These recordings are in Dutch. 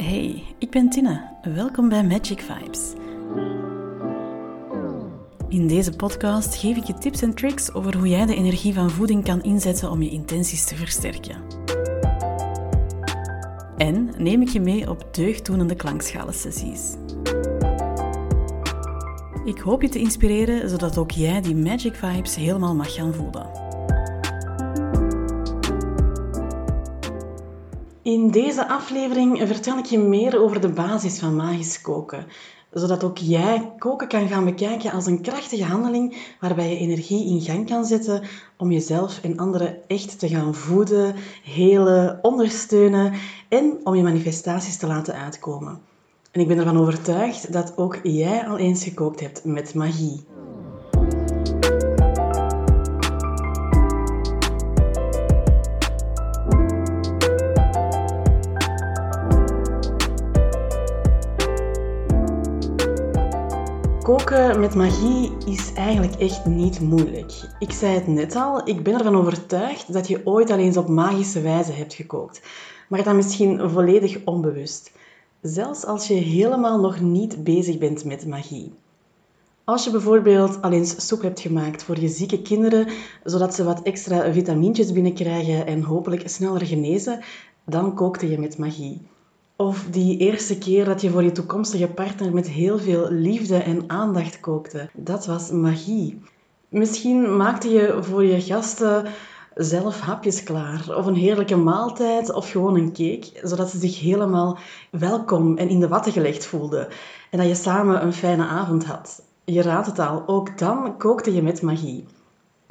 Hey, ik ben Tina. Welkom bij Magic Vibes. In deze podcast geef ik je tips en tricks over hoe jij de energie van voeding kan inzetten om je intenties te versterken. En neem ik je mee op deugddoenende klankschalen-sessies. Ik hoop je te inspireren zodat ook jij die Magic Vibes helemaal mag gaan voelen. In deze aflevering vertel ik je meer over de basis van magisch koken, zodat ook jij koken kan gaan bekijken als een krachtige handeling waarbij je energie in gang kan zetten om jezelf en anderen echt te gaan voeden, helen, ondersteunen en om je manifestaties te laten uitkomen. En ik ben ervan overtuigd dat ook jij al eens gekookt hebt met magie. Koken met magie is eigenlijk echt niet moeilijk. Ik zei het net al, ik ben ervan overtuigd dat je ooit al eens op magische wijze hebt gekookt. Maar dan misschien volledig onbewust. Zelfs als je helemaal nog niet bezig bent met magie. Als je bijvoorbeeld al eens soep hebt gemaakt voor je zieke kinderen, zodat ze wat extra vitamintjes binnenkrijgen en hopelijk sneller genezen, dan kookte je met magie. Of die eerste keer dat je voor je toekomstige partner met heel veel liefde en aandacht kookte. Dat was magie. Misschien maakte je voor je gasten zelf hapjes klaar, of een heerlijke maaltijd, of gewoon een cake, zodat ze zich helemaal welkom en in de watten gelegd voelden en dat je samen een fijne avond had. Je raadt het al, ook dan kookte je met magie.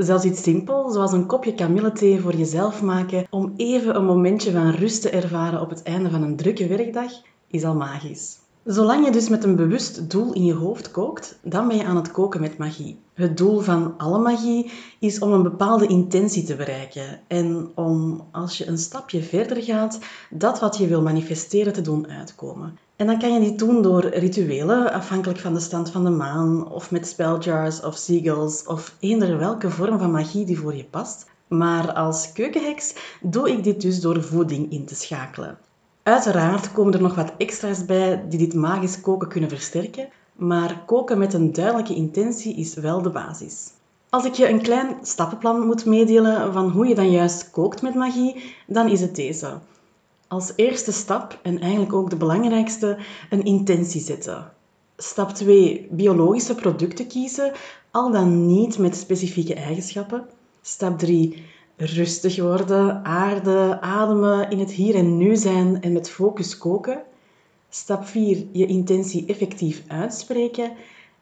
Zelfs iets simpel, zoals een kopje kamillethee voor jezelf maken om even een momentje van rust te ervaren op het einde van een drukke werkdag, is al magisch. Zolang je dus met een bewust doel in je hoofd kookt, dan ben je aan het koken met magie. Het doel van alle magie is om een bepaalde intentie te bereiken en om, als je een stapje verder gaat, dat wat je wil manifesteren te doen uitkomen. En dan kan je dit doen door rituelen, afhankelijk van de stand van de maan, of met spelljars of seagulls, of eender welke vorm van magie die voor je past. Maar als keukenheks doe ik dit dus door voeding in te schakelen. Uiteraard komen er nog wat extra's bij die dit magisch koken kunnen versterken, maar koken met een duidelijke intentie is wel de basis. Als ik je een klein stappenplan moet meedelen van hoe je dan juist kookt met magie, dan is het deze. Als eerste stap, en eigenlijk ook de belangrijkste, een intentie zetten. Stap 2. Biologische producten kiezen, al dan niet met specifieke eigenschappen. Stap 3. Rustig worden, aarden, ademen, in het hier en nu zijn en met focus koken. Stap 4. Je intentie effectief uitspreken.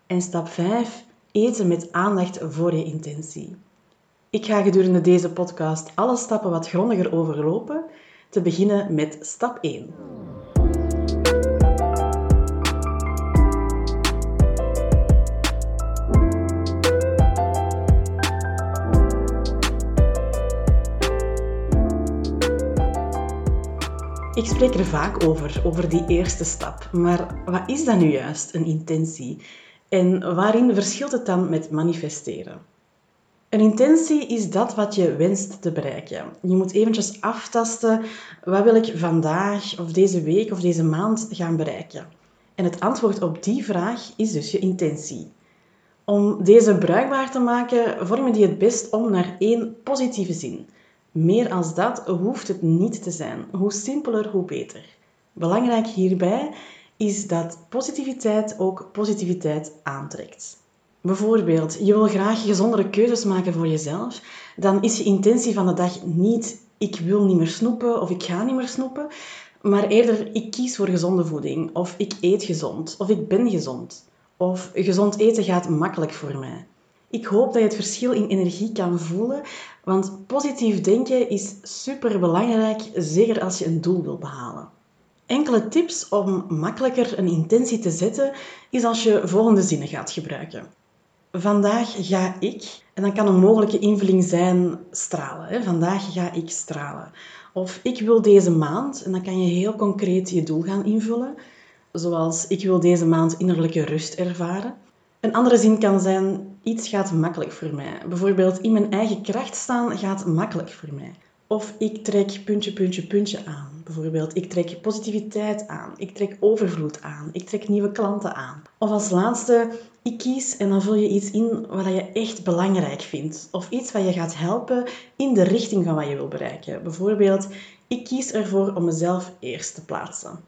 En stap 5. Eten met aandacht voor je intentie. Ik ga gedurende deze podcast alle stappen wat grondiger overlopen te beginnen met stap 1. Ik spreek er vaak over, over die eerste stap. Maar wat is dan nu juist een intentie? En waarin verschilt het dan met manifesteren? Een intentie is dat wat je wenst te bereiken. Je moet eventjes aftasten, wat wil ik vandaag of deze week of deze maand gaan bereiken? En het antwoord op die vraag is dus je intentie. Om deze bruikbaar te maken, vorm je die het best om naar één positieve zin. Meer als dat hoeft het niet te zijn. Hoe simpeler, hoe beter. Belangrijk hierbij is dat positiviteit ook positiviteit aantrekt. Bijvoorbeeld, je wil graag gezondere keuzes maken voor jezelf, dan is je intentie van de dag niet ik wil niet meer snoepen of ik ga niet meer snoepen, maar eerder ik kies voor gezonde voeding of ik eet gezond of ik ben gezond of gezond eten gaat makkelijk voor mij. Ik hoop dat je het verschil in energie kan voelen, want positief denken is super belangrijk, zeker als je een doel wil behalen. Enkele tips om makkelijker een intentie te zetten is als je volgende zinnen gaat gebruiken. Vandaag ga ik, en dan kan een mogelijke invulling zijn stralen. Hè? Vandaag ga ik stralen. Of ik wil deze maand, en dan kan je heel concreet je doel gaan invullen. Zoals ik wil deze maand innerlijke rust ervaren. Een andere zin kan zijn, iets gaat makkelijk voor mij. Bijvoorbeeld, in mijn eigen kracht staan gaat makkelijk voor mij. Of ik trek puntje, puntje, puntje aan. Bijvoorbeeld, ik trek positiviteit aan. Ik trek overvloed aan. Ik trek nieuwe klanten aan. Of als laatste, ik kies en dan vul je iets in wat je echt belangrijk vindt. Of iets wat je gaat helpen in de richting van wat je wil bereiken. Bijvoorbeeld, ik kies ervoor om mezelf eerst te plaatsen.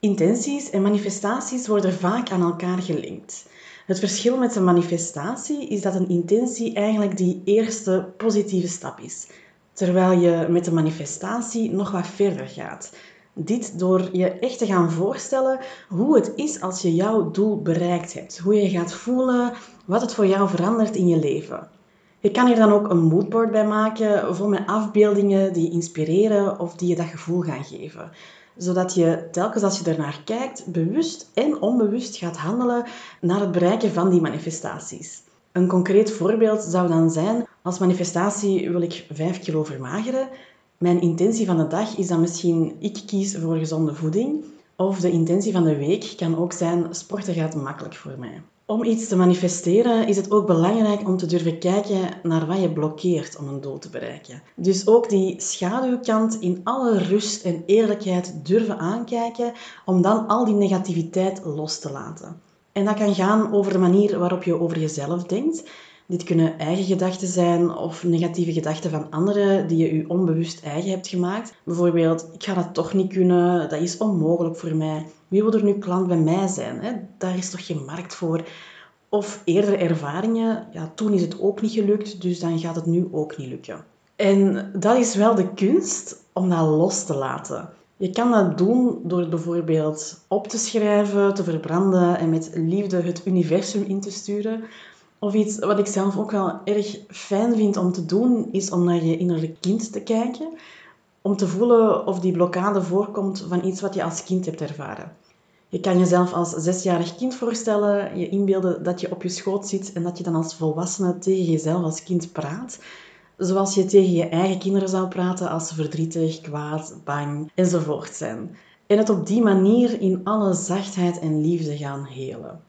Intenties en manifestaties worden vaak aan elkaar gelinkt. Het verschil met een manifestatie is dat een intentie eigenlijk die eerste positieve stap is, terwijl je met de manifestatie nog wat verder gaat. Dit door je echt te gaan voorstellen hoe het is als je jouw doel bereikt hebt, hoe je gaat voelen, wat het voor jou verandert in je leven. Je kan hier dan ook een moodboard bij maken, vol met afbeeldingen die je inspireren of die je dat gevoel gaan geven zodat je telkens als je ernaar kijkt, bewust en onbewust gaat handelen naar het bereiken van die manifestaties. Een concreet voorbeeld zou dan zijn, als manifestatie wil ik 5 kilo vermageren. Mijn intentie van de dag is dan misschien ik kies voor gezonde voeding. Of de intentie van de week kan ook zijn sporten gaat makkelijk voor mij. Om iets te manifesteren is het ook belangrijk om te durven kijken naar wat je blokkeert om een doel te bereiken. Dus ook die schaduwkant in alle rust en eerlijkheid durven aankijken om dan al die negativiteit los te laten. En dat kan gaan over de manier waarop je over jezelf denkt. Dit kunnen eigen gedachten zijn of negatieve gedachten van anderen die je je onbewust eigen hebt gemaakt. Bijvoorbeeld, ik ga dat toch niet kunnen, dat is onmogelijk voor mij. Wie wil er nu klant bij mij zijn? Hè? Daar is toch geen markt voor? Of eerdere ervaringen, ja, toen is het ook niet gelukt, dus dan gaat het nu ook niet lukken. En dat is wel de kunst om dat los te laten. Je kan dat doen door het bijvoorbeeld op te schrijven, te verbranden en met liefde het universum in te sturen. Of iets wat ik zelf ook wel erg fijn vind om te doen, is om naar je innerlijk kind te kijken. Om te voelen of die blokkade voorkomt van iets wat je als kind hebt ervaren. Je kan jezelf als zesjarig kind voorstellen, je inbeelden dat je op je schoot zit en dat je dan als volwassene tegen jezelf als kind praat. Zoals je tegen je eigen kinderen zou praten als ze verdrietig, kwaad, bang enzovoort zijn. En het op die manier in alle zachtheid en liefde gaan helen.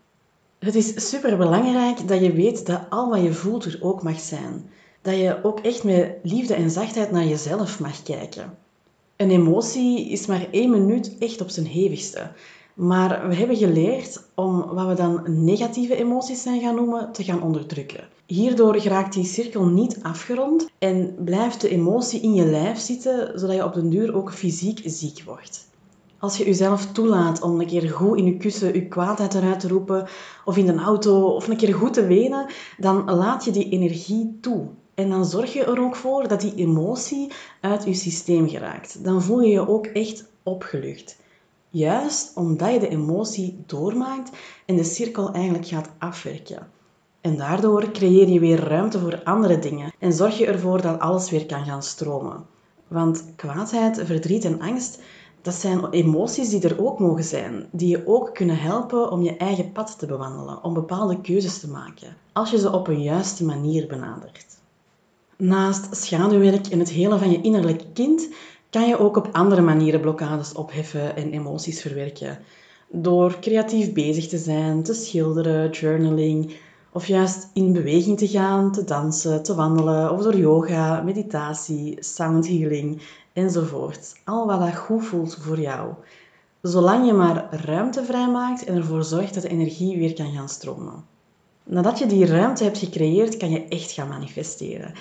Het is superbelangrijk dat je weet dat al wat je voelt er ook mag zijn. Dat je ook echt met liefde en zachtheid naar jezelf mag kijken. Een emotie is maar één minuut echt op zijn hevigste. Maar we hebben geleerd om wat we dan negatieve emoties zijn gaan noemen, te gaan onderdrukken. Hierdoor geraakt die cirkel niet afgerond en blijft de emotie in je lijf zitten, zodat je op den duur ook fysiek ziek wordt. Als je jezelf toelaat om een keer goed in je kussen je kwaadheid eruit te roepen, of in de auto, of een keer goed te wenen, dan laat je die energie toe. En dan zorg je er ook voor dat die emotie uit je systeem geraakt. Dan voel je je ook echt opgelucht. Juist omdat je de emotie doormaakt en de cirkel eigenlijk gaat afwerken. En daardoor creëer je weer ruimte voor andere dingen en zorg je ervoor dat alles weer kan gaan stromen. Want kwaadheid, verdriet en angst, dat zijn emoties die er ook mogen zijn, die je ook kunnen helpen om je eigen pad te bewandelen, om bepaalde keuzes te maken, als je ze op een juiste manier benadert. Naast schaduwwerk en het hele van je innerlijk kind kan je ook op andere manieren blokkades opheffen en emoties verwerken. Door creatief bezig te zijn, te schilderen, journaling, of juist in beweging te gaan, te dansen, te wandelen, of door yoga, meditatie, sound healing enzovoort. Al wat dat goed voelt voor jou. Zolang je maar ruimte vrijmaakt en ervoor zorgt dat de energie weer kan gaan stromen. Nadat je die ruimte hebt gecreëerd, kan je echt gaan manifesteren.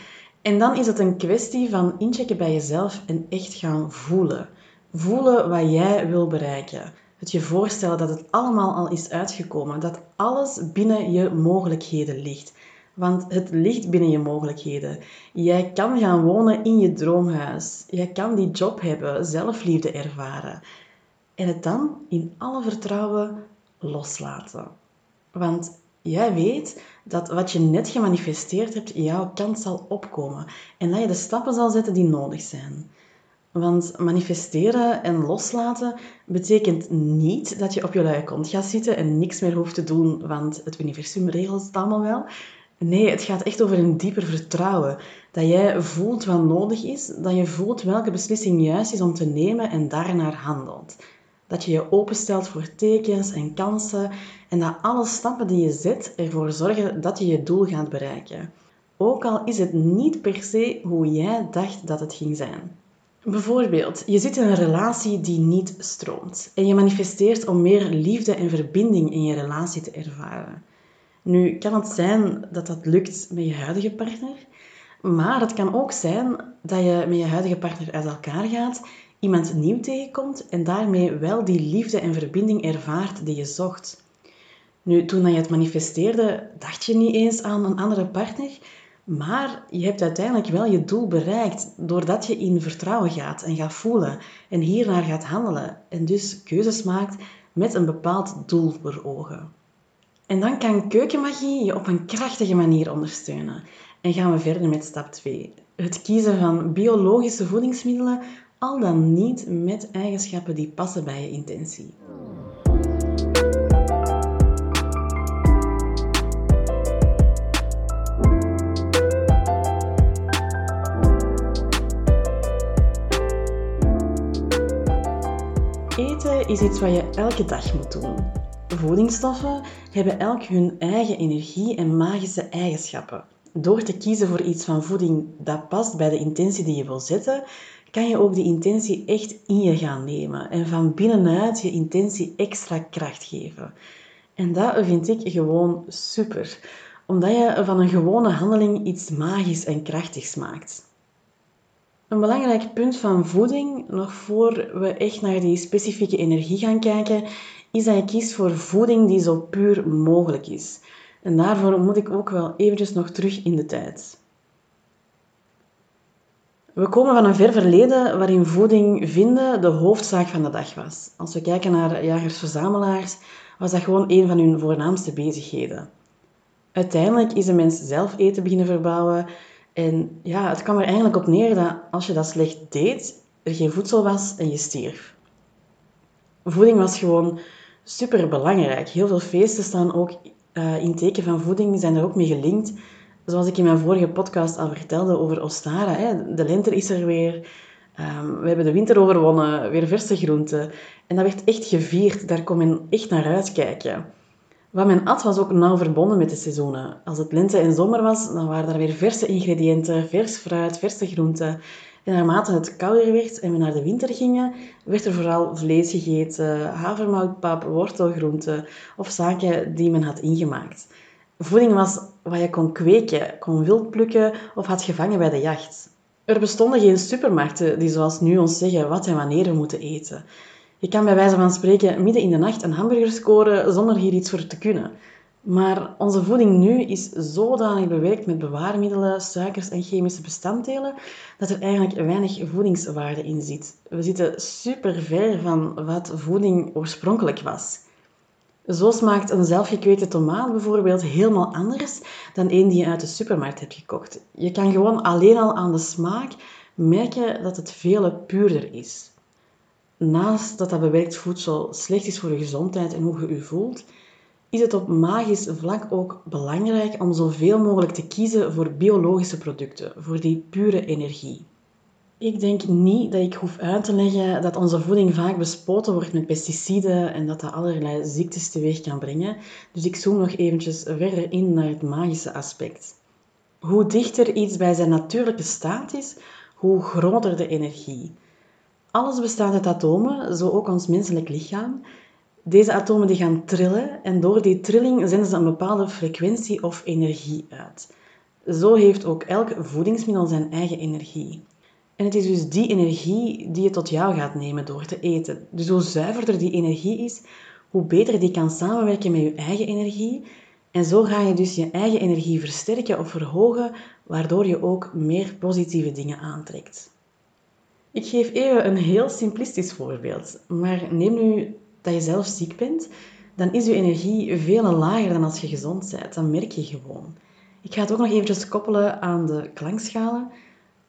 En dan is het een kwestie van inchecken bij jezelf en echt gaan voelen. Voelen wat jij wil bereiken. Het je voorstellen dat het allemaal al is uitgekomen, dat alles binnen je mogelijkheden ligt. Want het ligt binnen je mogelijkheden. Jij kan gaan wonen in je droomhuis. Jij kan die job hebben, zelfliefde ervaren. En het dan in alle vertrouwen loslaten. Want Jij weet dat wat je net gemanifesteerd hebt, jouw kant zal opkomen en dat je de stappen zal zetten die nodig zijn. Want manifesteren en loslaten betekent niet dat je op je luie kont gaat zitten en niks meer hoeft te doen, want het universum regelt het allemaal wel. Nee, het gaat echt over een dieper vertrouwen. Dat jij voelt wat nodig is, dat je voelt welke beslissing juist is om te nemen en daarnaar handelt. Dat je je openstelt voor tekens en kansen en dat alle stappen die je zet ervoor zorgen dat je je doel gaat bereiken. ook al is het niet per se hoe jij dacht dat het ging zijn. Bijvoorbeeld, je zit in een relatie die niet stroomt en je manifesteert om meer liefde en verbinding in je relatie te ervaren. Nu kan het zijn dat dat lukt met je huidige partner, maar het kan ook zijn dat je met je huidige partner uit elkaar gaat, iemand nieuw tegenkomt en daarmee wel die liefde en verbinding ervaart die je zocht. Nu, toen je het manifesteerde, dacht je niet eens aan een andere partner, maar je hebt uiteindelijk wel je doel bereikt doordat je in vertrouwen gaat en gaat voelen en hiernaar gaat handelen en dus keuzes maakt met een bepaald doel voor ogen. En dan kan keukenmagie je op een krachtige manier ondersteunen. En gaan we verder met stap 2. Het kiezen van biologische voedingsmiddelen, al dan niet met eigenschappen die passen bij je intentie. Eten is iets wat je elke dag moet doen. Voedingsstoffen hebben elk hun eigen energie en magische eigenschappen. Door te kiezen voor iets van voeding dat past bij de intentie die je wil zetten, kan je ook die intentie echt in je gaan nemen en van binnenuit je intentie extra kracht geven. En dat vind ik gewoon super, omdat je van een gewone handeling iets magisch en krachtigs maakt. Een belangrijk punt van voeding, nog voor we echt naar die specifieke energie gaan kijken, is dat je kiest voor voeding die zo puur mogelijk is. En daarvoor moet ik ook wel eventjes nog terug in de tijd. We komen van een ver verleden waarin voeding vinden de hoofdzaak van de dag was. Als we kijken naar jagers-verzamelaars, was dat gewoon een van hun voornaamste bezigheden. Uiteindelijk is de mens zelf eten beginnen verbouwen en ja, het kwam er eigenlijk op neer dat als je dat slecht deed, er geen voedsel was en je stierf. Voeding was gewoon super belangrijk. Heel veel feesten staan ook uh, in teken van voeding, zijn er ook mee gelinkt. Zoals ik in mijn vorige podcast al vertelde over Ostara. Hè. De lente is er weer. Um, we hebben de winter overwonnen, weer verse groenten. En dat werd echt gevierd. Daar kon men echt naar uitkijken. Wat men at was ook nauw verbonden met de seizoenen. Als het lente en zomer was, dan waren er weer verse ingrediënten, vers fruit, verse groenten. En naarmate het kouder werd en we naar de winter gingen, werd er vooral vlees gegeten, havermoutpap, wortelgroenten of zaken die men had ingemaakt. Voeding was wat je kon kweken, kon wild plukken of had gevangen bij de jacht. Er bestonden geen supermarkten die zoals nu ons zeggen wat en wanneer we moeten eten. Je kan bij wijze van spreken midden in de nacht een hamburger scoren zonder hier iets voor te kunnen. Maar onze voeding nu is zodanig bewerkt met bewaarmiddelen, suikers en chemische bestanddelen dat er eigenlijk weinig voedingswaarde in zit. We zitten super ver van wat voeding oorspronkelijk was. Zo smaakt een zelfgekweekte tomaat bijvoorbeeld helemaal anders dan een die je uit de supermarkt hebt gekocht. Je kan gewoon alleen al aan de smaak merken dat het veel puurder is. Naast dat dat bewerkt voedsel slecht is voor je gezondheid en hoe je je voelt, is het op magisch vlak ook belangrijk om zoveel mogelijk te kiezen voor biologische producten, voor die pure energie. Ik denk niet dat ik hoef uit te leggen dat onze voeding vaak bespoten wordt met pesticiden en dat dat allerlei ziektes teweeg kan brengen. Dus ik zoom nog eventjes verder in naar het magische aspect. Hoe dichter iets bij zijn natuurlijke staat is, hoe groter de energie. Alles bestaat uit atomen, zo ook ons menselijk lichaam. Deze atomen die gaan trillen en door die trilling zenden ze een bepaalde frequentie of energie uit. Zo heeft ook elk voedingsmiddel zijn eigen energie. En het is dus die energie die je tot jou gaat nemen door te eten. Dus hoe zuiverder die energie is, hoe beter die kan samenwerken met je eigen energie. En zo ga je dus je eigen energie versterken of verhogen, waardoor je ook meer positieve dingen aantrekt. Ik geef even een heel simplistisch voorbeeld, maar neem nu dat je zelf ziek bent, dan is je energie veel lager dan als je gezond bent. Dat merk je gewoon. Ik ga het ook nog eventjes koppelen aan de klankschalen.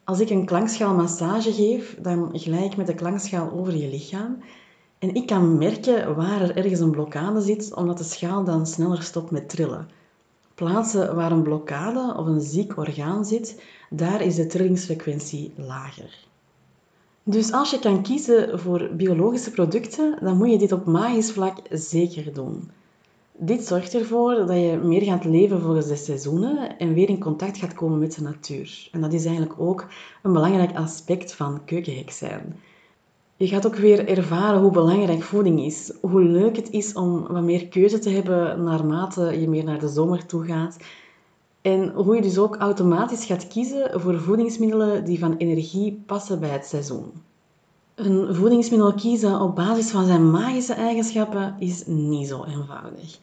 Als ik een klankschaalmassage geef, dan glij ik met de klankschaal over je lichaam. En ik kan merken waar er ergens een blokkade zit, omdat de schaal dan sneller stopt met trillen. Plaatsen waar een blokkade of een ziek orgaan zit, daar is de trillingsfrequentie lager. Dus als je kan kiezen voor biologische producten, dan moet je dit op magisch vlak zeker doen. Dit zorgt ervoor dat je meer gaat leven volgens de seizoenen en weer in contact gaat komen met de natuur. En dat is eigenlijk ook een belangrijk aspect van keukenhek zijn. Je gaat ook weer ervaren hoe belangrijk voeding is. Hoe leuk het is om wat meer keuze te hebben naarmate je meer naar de zomer toe gaat. En hoe je dus ook automatisch gaat kiezen voor voedingsmiddelen die van energie passen bij het seizoen. Een voedingsmiddel kiezen op basis van zijn magische eigenschappen is niet zo eenvoudig.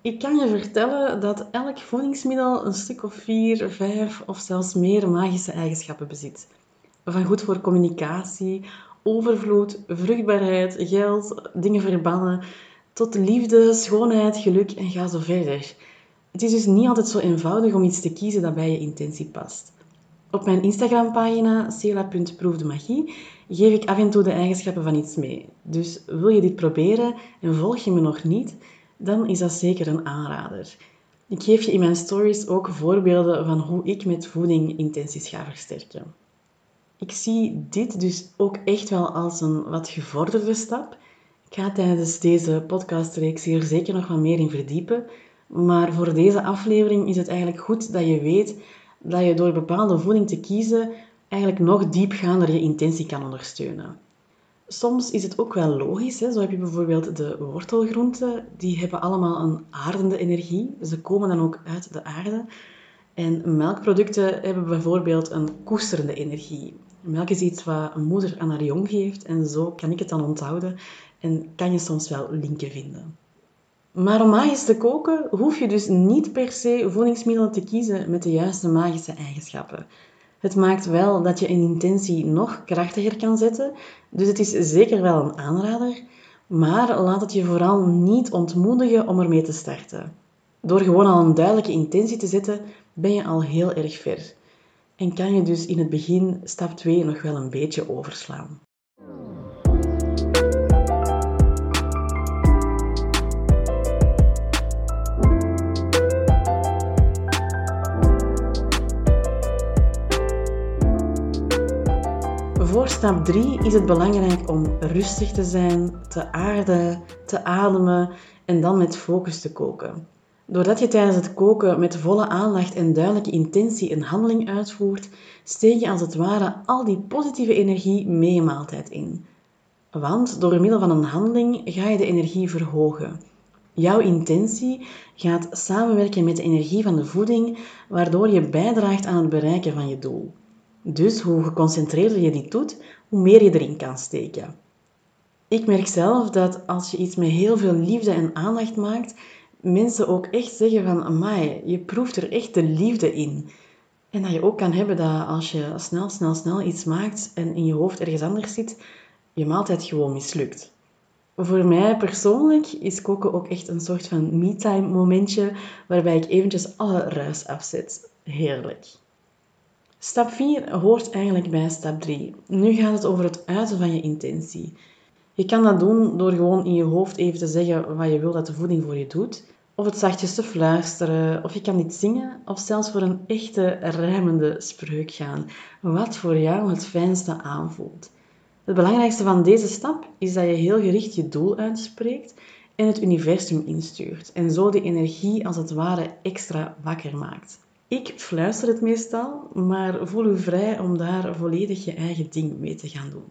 Ik kan je vertellen dat elk voedingsmiddel een stuk of vier, vijf of zelfs meer magische eigenschappen bezit. Van goed voor communicatie, overvloed, vruchtbaarheid, geld, dingen verbannen, tot liefde, schoonheid, geluk en ga zo verder. Het is dus niet altijd zo eenvoudig om iets te kiezen dat bij je intentie past. Op mijn Instagram-pagina cela.proefdemagie geef ik af en toe de eigenschappen van iets mee. Dus wil je dit proberen en volg je me nog niet, dan is dat zeker een aanrader. Ik geef je in mijn stories ook voorbeelden van hoe ik met voeding intenties ga versterken. Ik zie dit dus ook echt wel als een wat gevorderde stap. Ik ga tijdens deze podcastreeks hier zeker nog wat meer in verdiepen. Maar voor deze aflevering is het eigenlijk goed dat je weet dat je door bepaalde voeding te kiezen eigenlijk nog diepgaander je intentie kan ondersteunen. Soms is het ook wel logisch. Hè? Zo heb je bijvoorbeeld de wortelgroenten. Die hebben allemaal een aardende energie. Ze komen dan ook uit de aarde. En melkproducten hebben bijvoorbeeld een koesterende energie. Melk is iets wat een moeder aan haar jong geeft. En zo kan ik het dan onthouden. En kan je soms wel linken vinden. Maar om magisch te koken hoef je dus niet per se voedingsmiddelen te kiezen met de juiste magische eigenschappen. Het maakt wel dat je een intentie nog krachtiger kan zetten, dus het is zeker wel een aanrader, maar laat het je vooral niet ontmoedigen om ermee te starten. Door gewoon al een duidelijke intentie te zetten, ben je al heel erg ver. En kan je dus in het begin stap 2 nog wel een beetje overslaan. Voor stap 3 is het belangrijk om rustig te zijn, te aarden, te ademen en dan met focus te koken. Doordat je tijdens het koken met volle aandacht en duidelijke intentie een handeling uitvoert, steek je als het ware al die positieve energie mee je maaltijd in. Want door middel van een handeling ga je de energie verhogen. Jouw intentie gaat samenwerken met de energie van de voeding, waardoor je bijdraagt aan het bereiken van je doel. Dus hoe geconcentreerder je dit doet, hoe meer je erin kan steken. Ik merk zelf dat als je iets met heel veel liefde en aandacht maakt, mensen ook echt zeggen van, je proeft er echt de liefde in. En dat je ook kan hebben dat als je snel, snel, snel iets maakt en in je hoofd ergens anders zit, je maaltijd gewoon mislukt. Voor mij persoonlijk is koken ook echt een soort van me-time momentje, waarbij ik eventjes alle ruis afzet. Heerlijk. Stap 4 hoort eigenlijk bij stap 3. Nu gaat het over het uiten van je intentie. Je kan dat doen door gewoon in je hoofd even te zeggen wat je wil dat de voeding voor je doet. Of het zachtjes te fluisteren, of je kan dit zingen, of zelfs voor een echte rijmende spreuk gaan. Wat voor jou het fijnste aanvoelt. Het belangrijkste van deze stap is dat je heel gericht je doel uitspreekt en het universum instuurt. En zo de energie als het ware extra wakker maakt. Ik fluister het meestal, maar voel u vrij om daar volledig je eigen ding mee te gaan doen.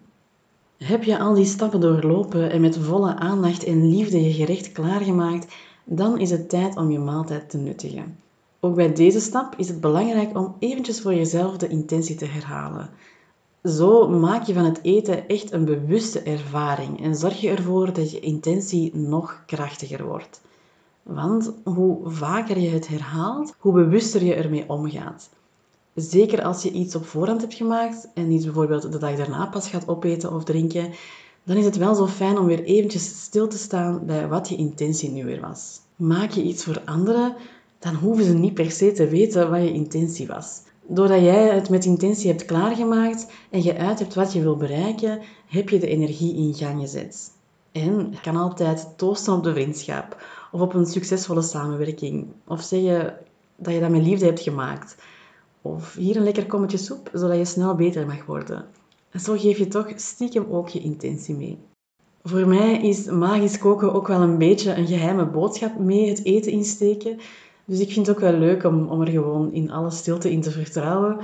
Heb je al die stappen doorlopen en met volle aandacht en liefde je gerecht klaargemaakt, dan is het tijd om je maaltijd te nuttigen. Ook bij deze stap is het belangrijk om eventjes voor jezelf de intentie te herhalen. Zo maak je van het eten echt een bewuste ervaring en zorg je ervoor dat je intentie nog krachtiger wordt. Want hoe vaker je het herhaalt, hoe bewuster je ermee omgaat. Zeker als je iets op voorhand hebt gemaakt en iets bijvoorbeeld de dag daarna pas gaat opeten of drinken, dan is het wel zo fijn om weer eventjes stil te staan bij wat je intentie nu weer was. Maak je iets voor anderen, dan hoeven ze niet per se te weten wat je intentie was. Doordat jij het met intentie hebt klaargemaakt en je uit hebt wat je wil bereiken, heb je de energie in gang gezet. En je kan altijd toosten op de vriendschap of op een succesvolle samenwerking. Of zeggen dat je dat met liefde hebt gemaakt. Of hier een lekker kommetje soep, zodat je snel beter mag worden. En zo geef je toch stiekem ook je intentie mee. Voor mij is magisch koken ook wel een beetje een geheime boodschap mee het eten insteken. Dus ik vind het ook wel leuk om, om er gewoon in alle stilte in te vertrouwen.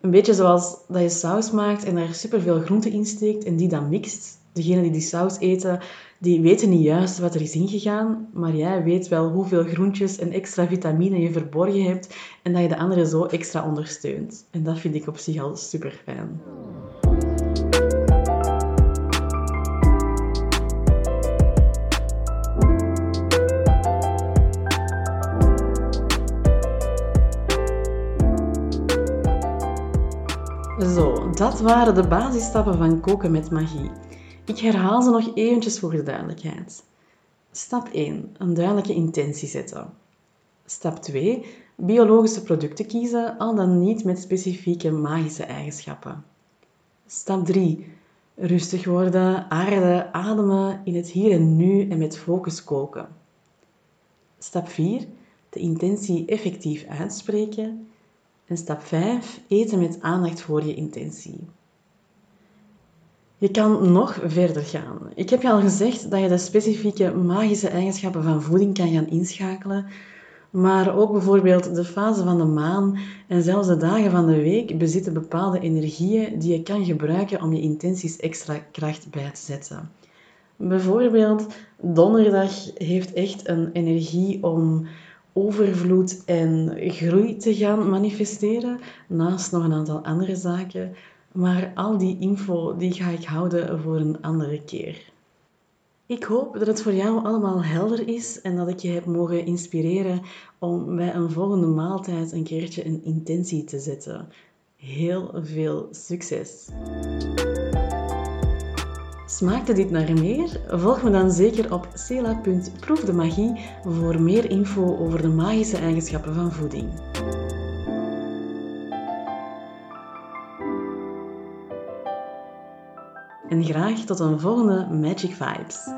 Een beetje zoals dat je saus maakt en daar superveel groenten in steekt en die dan mixt. Degenen die die saus eten, die weten niet juist wat er is ingegaan, maar jij weet wel hoeveel groentjes en extra vitamine je verborgen hebt en dat je de anderen zo extra ondersteunt. En dat vind ik op zich al super fijn. Zo, dat waren de basisstappen van koken met magie. Ik herhaal ze nog eventjes voor de duidelijkheid. Stap 1. Een duidelijke intentie zetten. Stap 2. Biologische producten kiezen, al dan niet met specifieke magische eigenschappen. Stap 3. Rustig worden, aarden, ademen in het hier en nu en met focus koken. Stap 4. De intentie effectief uitspreken. En stap 5. Eten met aandacht voor je intentie. Je kan nog verder gaan. Ik heb je al gezegd dat je de specifieke magische eigenschappen van voeding kan gaan inschakelen, maar ook bijvoorbeeld de fase van de maan en zelfs de dagen van de week bezitten bepaalde energieën die je kan gebruiken om je intenties extra kracht bij te zetten. Bijvoorbeeld, donderdag heeft echt een energie om overvloed en groei te gaan manifesteren, naast nog een aantal andere zaken. Maar al die info die ga ik houden voor een andere keer. Ik hoop dat het voor jou allemaal helder is en dat ik je heb mogen inspireren om bij een volgende maaltijd een keertje een intentie te zetten. Heel veel succes! Smaakte dit naar meer? Volg me dan zeker op cela.proefdemagie voor meer info over de magische eigenschappen van voeding. En graag tot een volgende Magic Vibes.